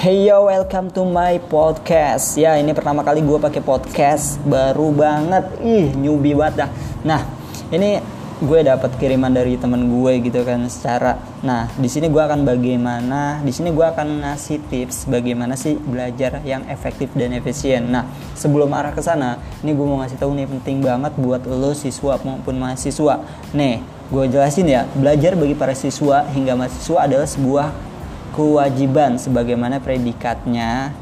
Hey yo, welcome to my podcast. Ya, ini pertama kali gue pakai podcast baru banget. Ih, newbie banget dah. Nah, ini gue dapat kiriman dari temen gue gitu kan secara. Nah, di sini gue akan bagaimana, di sini gue akan ngasih tips bagaimana sih belajar yang efektif dan efisien. Nah, sebelum arah ke sana, ini gue mau ngasih tahu nih penting banget buat lo siswa maupun mahasiswa. Nih, gue jelasin ya, belajar bagi para siswa hingga mahasiswa adalah sebuah kewajiban sebagaimana predikatnya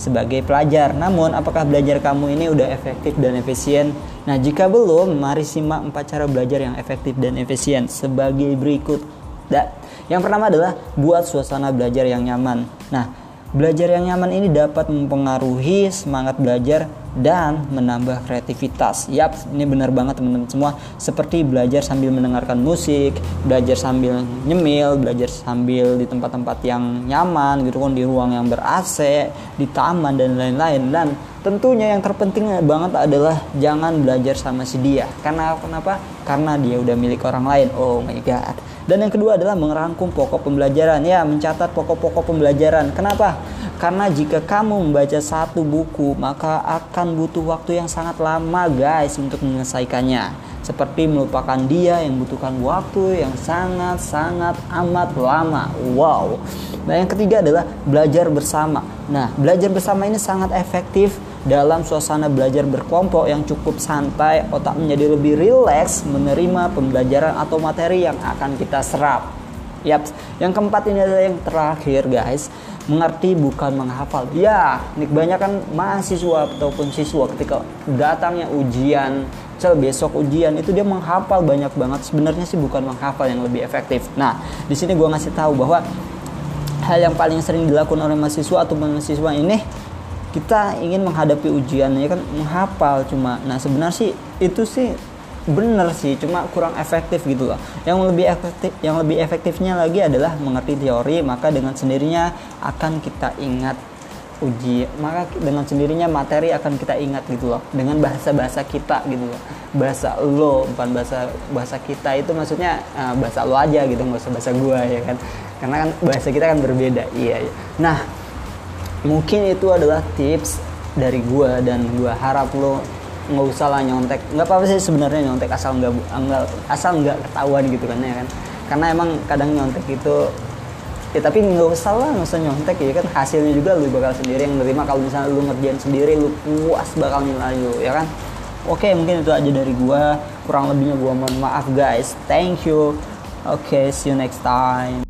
sebagai pelajar. Namun, apakah belajar kamu ini udah efektif dan efisien? Nah, jika belum, mari simak empat cara belajar yang efektif dan efisien sebagai berikut. Da. Yang pertama adalah buat suasana belajar yang nyaman. Nah, belajar yang nyaman ini dapat mempengaruhi semangat belajar dan menambah kreativitas. Yap, ini benar banget teman-teman semua. Seperti belajar sambil mendengarkan musik, belajar sambil nyemil, belajar sambil di tempat-tempat yang nyaman gitu kan di ruang yang ber-AC, di taman dan lain-lain. Dan tentunya yang terpenting banget adalah jangan belajar sama si dia. Karena kenapa? Karena dia udah milik orang lain. Oh my god. Dan yang kedua adalah merangkum pokok pembelajaran. Ya, mencatat pokok-pokok pembelajaran. Kenapa? Karena jika kamu membaca satu buku, maka akan butuh waktu yang sangat lama guys untuk menyelesaikannya. Seperti melupakan dia yang membutuhkan waktu yang sangat-sangat amat lama. Wow. Nah yang ketiga adalah belajar bersama. Nah belajar bersama ini sangat efektif dalam suasana belajar berkelompok yang cukup santai, otak menjadi lebih rileks menerima pembelajaran atau materi yang akan kita serap. Yap, yang keempat ini adalah yang terakhir guys mengerti bukan menghafal. Ya, nih banyak kan mahasiswa ataupun siswa ketika datangnya ujian, misal besok ujian itu dia menghafal banyak banget. Sebenarnya sih bukan menghafal yang lebih efektif. Nah, di sini gue ngasih tahu bahwa hal yang paling sering dilakukan oleh mahasiswa atau mahasiswa ini kita ingin menghadapi ujian ya kan menghafal cuma. Nah sebenarnya sih itu sih bener sih cuma kurang efektif gitu loh. Yang lebih efektif yang lebih efektifnya lagi adalah mengerti teori maka dengan sendirinya akan kita ingat uji maka dengan sendirinya materi akan kita ingat gitu loh. Dengan bahasa bahasa kita gitu loh. Bahasa lo bukan bahasa bahasa kita itu maksudnya uh, bahasa lo aja gitu nggak usah bahasa gua ya kan. Karena kan bahasa kita kan berbeda iya, iya. nah mungkin itu adalah tips dari gua dan gua harap lo nggak usah lah nyontek. Nggak apa-apa sih sebenarnya nyontek asal nggak asal nggak ketahuan gitu kan ya kan? Karena emang kadang nyontek itu ya tapi nggak usah lah nggak usah nyontek ya kan? Hasilnya juga lu bakal sendiri yang nerima. Kalau misalnya lu ngerjain sendiri lu puas bakal nilai lu ya kan? Oke mungkin itu aja dari gua. Kurang lebihnya gua mohon maaf guys. Thank you. Oke okay, see you next time